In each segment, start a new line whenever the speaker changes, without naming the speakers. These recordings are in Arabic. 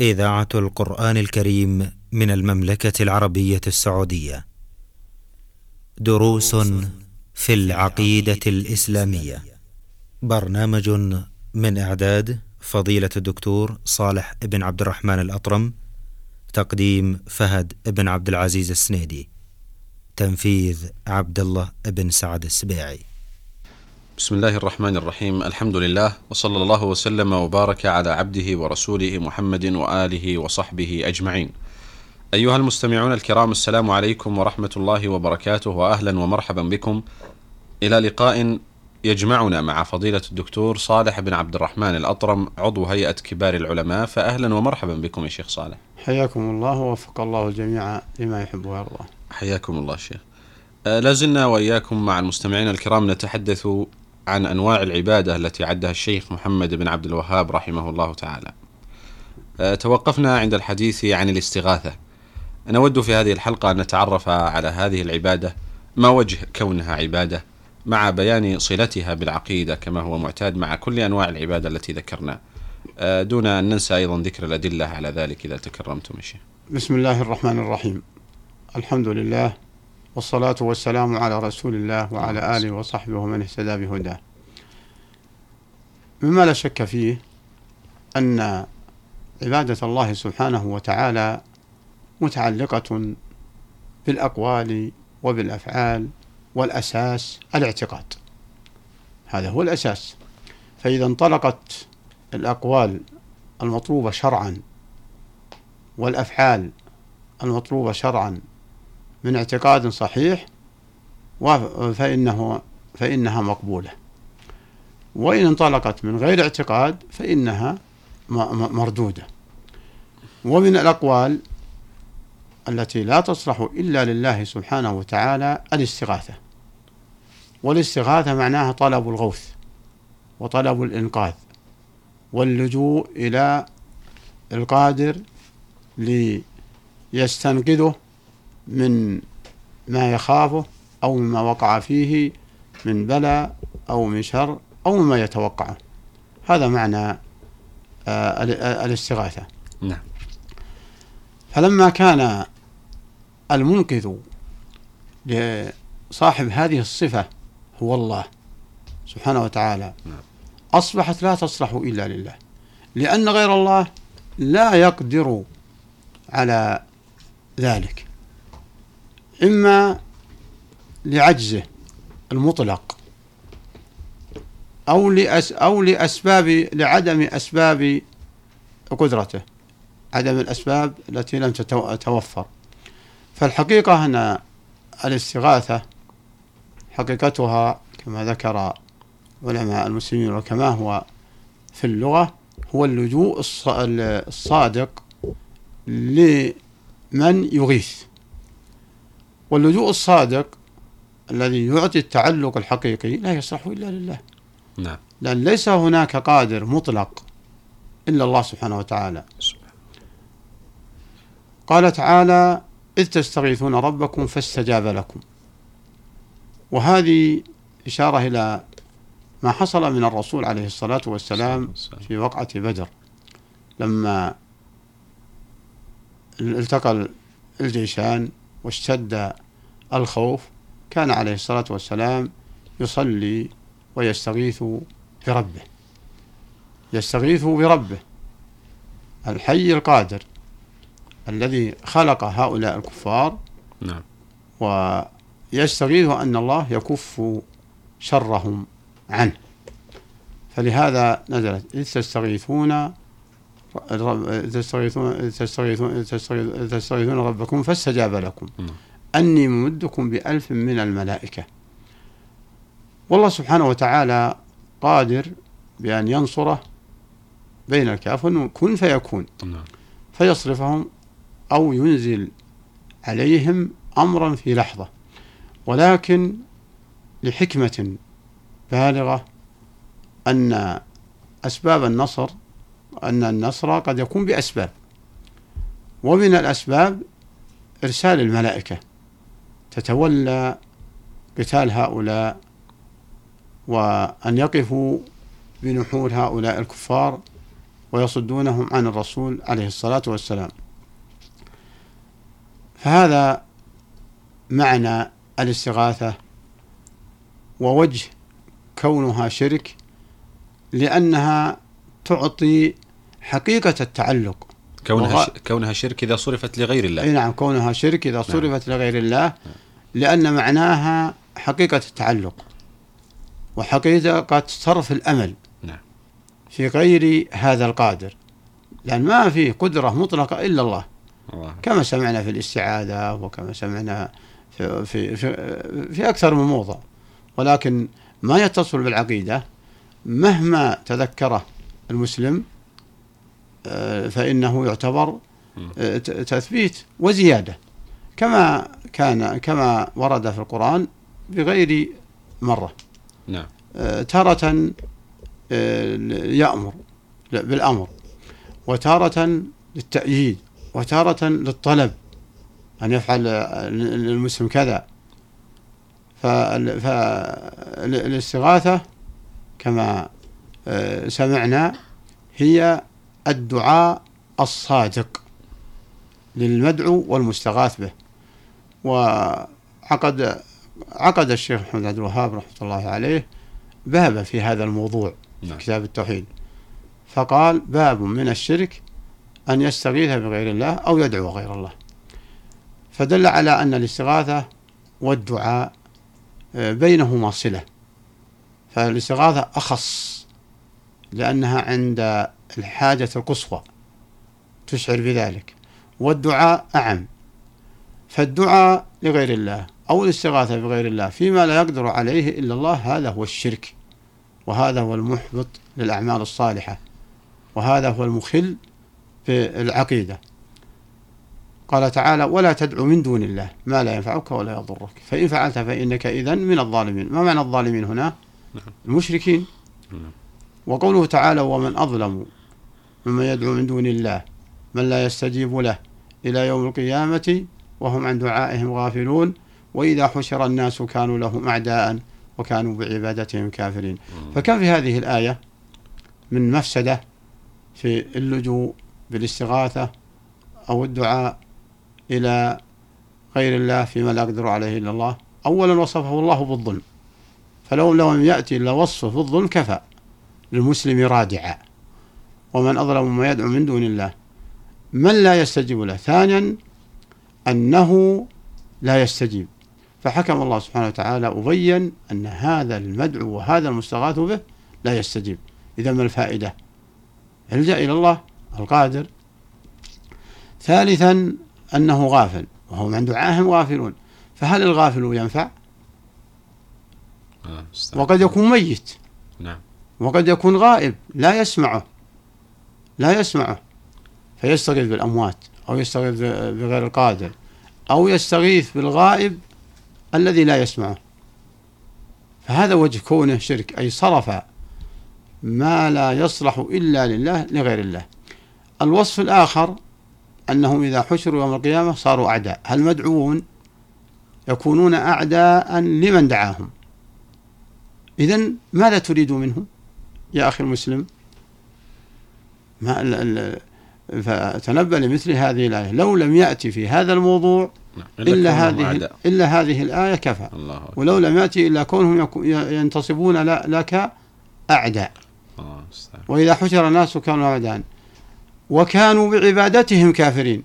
إذاعة القرآن الكريم من المملكة العربية السعودية. دروس في العقيدة الإسلامية. برنامج من إعداد فضيلة الدكتور صالح بن عبد الرحمن الأطرم. تقديم فهد بن عبد العزيز السنيدي. تنفيذ عبد الله بن سعد السبيعي.
بسم الله الرحمن الرحيم الحمد لله وصلى الله وسلم وبارك على عبده ورسوله محمد واله وصحبه اجمعين. ايها المستمعون الكرام السلام عليكم ورحمه الله وبركاته واهلا ومرحبا بكم إلى لقاء يجمعنا مع فضيله الدكتور صالح بن عبد الرحمن الاطرم عضو هيئه كبار العلماء فاهلا ومرحبا بكم يا شيخ صالح.
حياكم الله ووفق الله الجميع لما يحب ويرضى.
حياكم الله شيخ. لازلنا واياكم مع المستمعين الكرام نتحدث عن أنواع العبادة التي عدها الشيخ محمد بن عبد الوهاب رحمه الله تعالى. أه، توقفنا عند الحديث عن الاستغاثة. نود في هذه الحلقة أن نتعرف على هذه العبادة، ما وجه كونها عبادة، مع بيان صلتها بالعقيدة كما هو معتاد مع كل أنواع العبادة التي ذكرنا. أه، دون أن ننسى أيضا ذكر الأدلة على ذلك إذا تكرمتم يا شيخ.
بسم الله الرحمن الرحيم. الحمد لله والصلاة والسلام على رسول الله وعلى آله وصحبه ومن اهتدى بهداه. مما لا شك فيه أن عبادة الله سبحانه وتعالى متعلقة بالأقوال وبالأفعال والأساس الاعتقاد. هذا هو الأساس. فإذا انطلقت الأقوال المطلوبة شرعا والأفعال المطلوبة شرعا من اعتقاد صحيح فإنه فإنها مقبولة. وإن انطلقت من غير اعتقاد فإنها مردودة. ومن الأقوال التي لا تصلح إلا لله سبحانه وتعالى الاستغاثة. والاستغاثة معناها طلب الغوث وطلب الإنقاذ واللجوء إلى القادر ليستنقذه من ما يخافه أو مما وقع فيه من بلاء أو من شر أو مما يتوقعه. هذا معنى آه، الاستغاثة.
نعم.
فلما كان المنقذ لصاحب هذه الصفة هو الله سبحانه وتعالى نعم. أصبحت لا تصلح إلا لله. لأن غير الله لا يقدر على ذلك. إما لعجزه المطلق أو لأس أو لأسباب لعدم أسباب قدرته عدم الأسباب التي لم تتوفر فالحقيقة أن الاستغاثة حقيقتها كما ذكر علماء المسلمين وكما هو في اللغة هو اللجوء الصادق لمن يغيث. واللجوء الصادق الذي يعطي التعلق الحقيقي لا يصلح إلا لله.
نعم.
لأن ليس هناك قادر مطلق إلا الله سبحانه وتعالى. قال تعالى إذ تستغيثون ربكم فاستجاب لكم. وهذه إشارة إلى ما حصل من الرسول عليه الصلاة والسلام في وقعة بدر لما التقى الجيشان واشتد الخوف كان عليه الصلاة والسلام يصلي ويستغيث بربه. يستغيث بربه الحي القادر الذي خلق هؤلاء الكفار.
نعم.
ويستغيث أن الله يكف شرهم عنه. فلهذا نزلت إذ تستغيثون تستغيثون تستغيثون تستغيثون ربكم فاستجاب لكم. أني ممدكم بألف من الملائكة والله سبحانه وتعالى قادر بأن ينصره بين الكاف كن فيكون
نعم.
فيصرفهم أو ينزل عليهم أمرا في لحظة ولكن لحكمة بالغة أن أسباب النصر أن النصر قد يكون بأسباب. ومن الأسباب إرسال الملائكة. تتولى قتال هؤلاء وأن يقفوا بنحور هؤلاء الكفار ويصدونهم عن الرسول عليه الصلاة والسلام. فهذا معنى الاستغاثة ووجه كونها شرك لأنها تعطي حقيقة التعلق.
كونها
وغ-.
كونها شرك إذا صرفت لغير الله.
أي نعم كونها شرك إذا صرفت لغير الله لأن معناها حقيقة التعلق وحقيقة صرف الأمل
نعم.
في غير هذا القادر. لأن ما في قدرة مطلقة إلا الله.
الله.
كما سمعنا في الاستعاذة وكما سمعنا في, في, في, في أكثر من موضع. ولكن ما يتصل بالعقيدة مهما تذكره المسلم فإنه يعتبر آه، تثبيت وزيادة كما كان كما ورد في القرآن بغير مرة.
نعم.
آه، تارة آه، يأمر بالأمر وتارة للتأييد وتارة للطلب أن يفعل آه، المسلم كذا. فالاستغاثة كما آه، سمعنا هي الدعاء الصادق للمدعو والمستغاث به. وعقد عقد الشيخ محمد عبد الوهاب رحمة الله عليه بابا في هذا الموضوع في
نعم.
كتاب التوحيد. فقال باب من الشرك أن يستغيث بغير الله أو يدعو غير الله. فدل على أن الاستغاثة والدعاء آه، بينهما صلة. فالاستغاثة أخص لأنها عند الحاجة القصوى. تشعر بذلك. والدعاء أعم. فالدعاء لغير الله أو الاستغاثة بغير الله فيما لا يقدر عليه إلا الله هذا هو الشرك. وهذا هو المحبط للأعمال الصالحة. وهذا هو المخل بالعقيدة قال تعالى ولا تدعو من دون الله ما لا ينفعك ولا يضرك. فإن فعلت فإنك إذا من الظالمين. ما معنى الظالمين هنا؟
نعم.
المشركين.
نعم.
وقوله تعالى ومن أظلم ممن يدعو من دون الله من لا يستجيب له إلى يوم القيامة وهم عن دعائهم غافلون وإذا حشر الناس كانوا لهم أعداء وكانوا بعبادتهم كافرين. فكم في هذه الآية؟ من مفسدة في اللجوء بالاستغاثة أو الدعاء إلى غير الله فيما لا يقدر عليه إلا الله؟ أولا وصفه الله بالظلم. فلو لم يأتي إلا وصفه بالظلم كفى. للمسلم رادعا. ومن أظلم مما يدعو من دون الله. من لا يستجيب له؟ ثانيا أنه لا يستجيب. فحكم الله سبحانه وتعالى وبين أن هذا المدعو وهذا المستغاث به لا يستجيب. إذا ما الفائدة؟ الجأ إلى الله القادر. ثالثا أنه غافل وهم عن دعائهم غافلون. فهل الغافل ينفع؟
آه،.
وقد يكون ميت.
نعم.
وقد يكون غائب لا يسمعه. لا يسمعه فيستغيث بالأموات أو يستغيث بغير القادر أو يستغيث بالغائب الذي لا يسمعه. فهذا وجه كونه شرك أي صرف ما لا يصلح إلا لله لغير الله. الوصف الآخر أنهم إذا حشروا يوم القيامة صاروا أعداء. المدعوون يكونون أعداء لمن دعاهم. إذا ماذا تريد منه يا أخي المسلم؟ ما فتنبأ لمثل هذه الآية لو لم يأتي في هذا الموضوع
نعم.
إلا هذه. إلا هذه الآية كفى
الله أكبر.
ولو لم يأتي إلا كونهم ينتصبون لك أعداء
الله.
وإذا حشر الناس كانوا أعداء وكانوا بعبادتهم كافرين.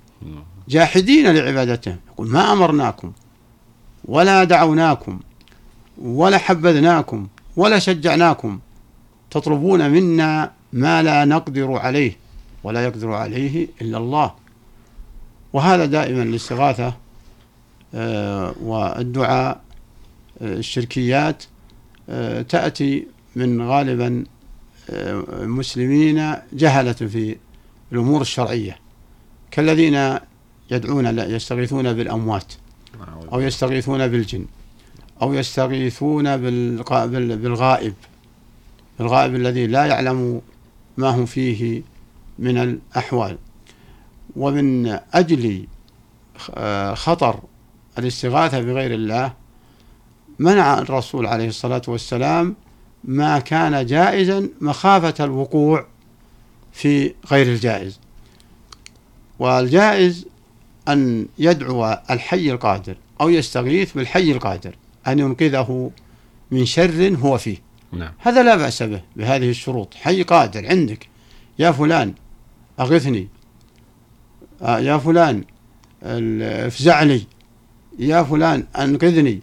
جاحدين لعبادتهم يقول ما أمرناكم ولا دعوناكم ولا حبذناكم ولا شجعناكم تطلبون منا ما لا نقدر عليه ولا يقدر عليه إلا الله. وهذا دائما الاستغاثة آه، والدعاء آه، الشركيات آه، تأتي من غالبا مسلمين جهلة في الأمور الشرعية. كالذين يدعون يستغيثون بالأموات أو يستغيثون بالجن أو يستغيثون بالغ- بال- بالغائب الغائب الذي لا يعلم ما هم فيه من الأحوال. ومن أجل آه، خطر الاستغاثة بغير الله منع الرسول عليه الصلاة والسلام ما كان جائزا مخافة الوقوع في غير الجائز. والجائز أن يدعو الحي القادر أو يستغيث بالحي القادر أن ينقذه من شر هو فيه.
نعم.
هذا لا بأس به بهذه الشروط. حي قادر عندك. يا فلان أغثني. آه، يا فلان افزع لي يا فلان أنقذني.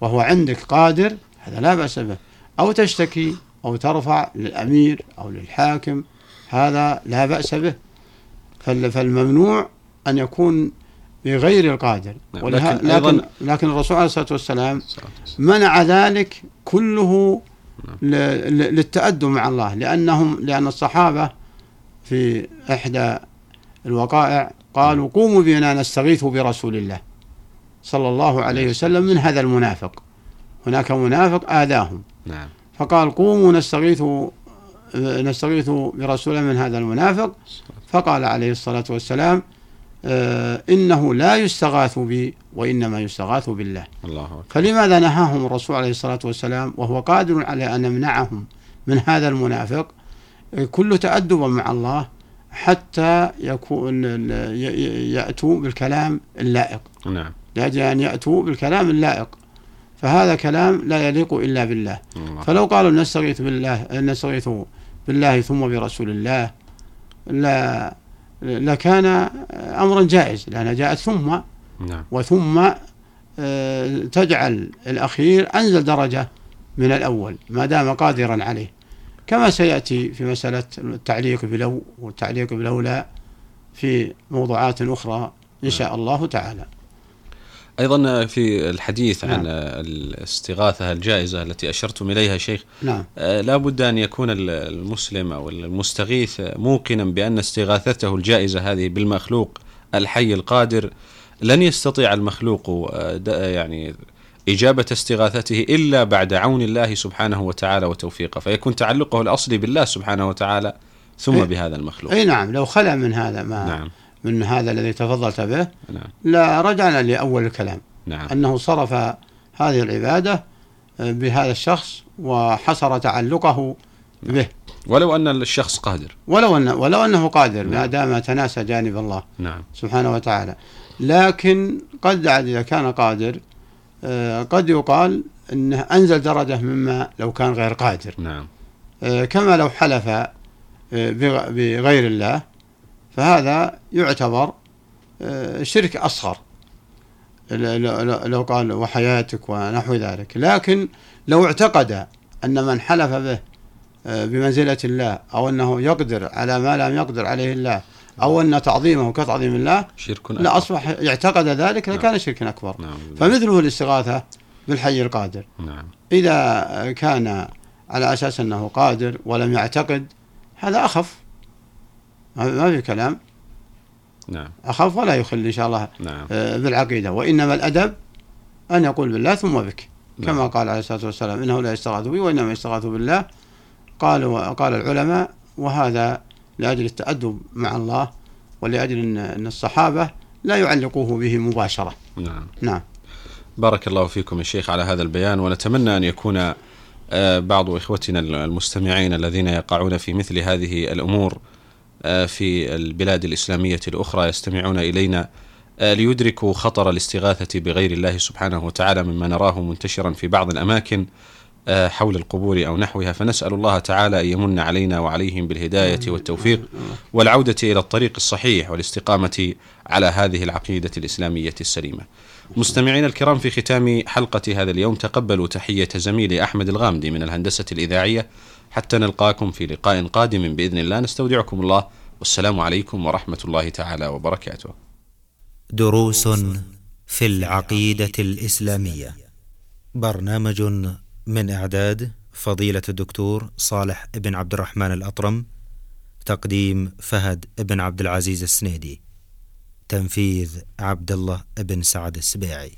وهو عندك قادر هذا لا بأس به. أو تشتكي أو ترفع للأمير أو للحاكم هذا لا بأس به. فال- فالممنوع أن يكون بغير القادر.
نعم، لكن
لكن,
أيضاً-
لكن الرسول عليه الصلاة والسلام. منع ذلك كله
نعم.
للتأدب مع الله لأنهم لأن الصحابة في إحدى الوقائع قالوا قوموا بنا نستغيث برسول الله صلى الله عليه وسلم من هذا المنافق. هناك منافق آذاهم.
نعم.
فقال قوموا نستغيث نستغيث برسول من هذا المنافق. فقال عليه الصلاة والسلام إنه لا يستغاث بي وإنما يستغاث بالله.
الله أكبر.
فلماذا نهاهم الرسول عليه الصلاة والسلام وهو قادر على أن يمنعهم من هذا المنافق؟ كل تأدبا مع الله حتى يكون يأتوا بالكلام اللائق.
نعم.
لأجل أن يأتوا بالكلام اللائق. فهذا كلام لا يليق إلا بالله.
الله.
فلو قالوا نستغيث بالله نستغيث بالله ثم برسول الله لا لكان أمرا جائز لأنها جاءت ثم.
نعم.
وثم آه، تجعل الأخير أنزل درجة من الأول ما دام قادرا عليه. كما سيأتي في مسألة التعليق بلو والتعليق بلولا في موضوعات أخرى إن شاء الله تعالى.
أيضا في الحديث عن
نعم.
الاستغاثة الجائزة التي أشرتم إليها شيخ.
نعم.
آه، لا بد أن يكون ال- المسلم أو المستغيث موقنا بأن استغاثته الجائزة هذه بالمخلوق الحي القادر لن يستطيع المخلوق آه، يعني إجابة استغاثته إلا بعد عون الله سبحانه وتعالى وتوفيقه. فيكون تعلقه الأصلي بالله سبحانه وتعالى ثم
إيه.
بهذا المخلوق.
أي نعم لو خلى من هذا ما
نعم.
من هذا الذي تفضلت به
نعم.
لا رجعنا لأول الكلام.
نعم.
أنه صرف هذه العبادة آه، بهذا الشخص وحصر تعلقه به.
ولو أن الشخص قادر.
ولو أنه ولو أنه قادر
نعم.
ما دام تناسى جانب الله
نعم.
سبحانه وتعالى. لكن قد إذا كان قادر آه، قد يقال أنه أنزل درجة مما لو كان غير قادر.
نعم.
آه، كما لو حلف بغ- بغير الله فهذا يعتبر آه، شرك أصغر. لو قال وحياتك ونحو ذلك. لكن لو اعتقد أن من حلف به آه، بمنزلة الله أو أنه يقدر على ما لم يقدر عليه الله أو أن تعظيمه كتعظيم الله
شرك
لا
أكبر.
أصبح يعتقد ذلك لكان شركا أكبر.
نعم.
فمثله الاستغاثة بالحي القادر.
نعم.
إذا كان على أساس أنه قادر ولم يعتقد هذا أخف. ما ما في كلام.
نعم.
أخف ولا يخل إن شاء الله.
نعم.
آه، بالعقيدة وإنما الأدب أن يقول بالله ثم بك. كما
نعم.
قال عليه الصلاة والسلام إنه لا يستغاث بي وإنما يستغاث بالله. قالوا قال العلماء وهذا لأجل التأدب مع الله ولأجل أن الصحابة لا يعلقوه به مباشرة.
نعم.
نعم.
بارك الله فيكم يا شيخ على هذا البيان ونتمنى أن يكون آه، بعض إخوتنا المستمعين الذين يقعون في مثل هذه الأمور آه، في البلاد الإسلامية الأخرى يستمعون إلينا آه، ليدركوا خطر الاستغاثة بغير الله سبحانه وتعالى مما نراه منتشرا في بعض الأماكن آه، حول القبور أو نحوها. فنسأل الله تعالى أن يمن علينا وعليهم بالهداية والتوفيق والعودة إلى الطريق الصحيح والاستقامة على هذه العقيدة الإسلامية السليمة. مستمعينا الكرام في ختام حلقة هذا اليوم تقبلوا تحية زميلي أحمد الغامدي من الهندسة الإذاعية. حتى نلقاكم في لقاء قادم. بإذن الله نستودعكم الله. والسلام عليكم ورحمة الله تعالى وبركاته.
دروس في العقيدة الإسلامية. برنامج من إعداد فضيلة الدكتور صالح بن عبد الرحمن الأطرم تقديم فهد بن عبد العزيز السنيدي تنفيذ عبد الله بن سعد السبيعي.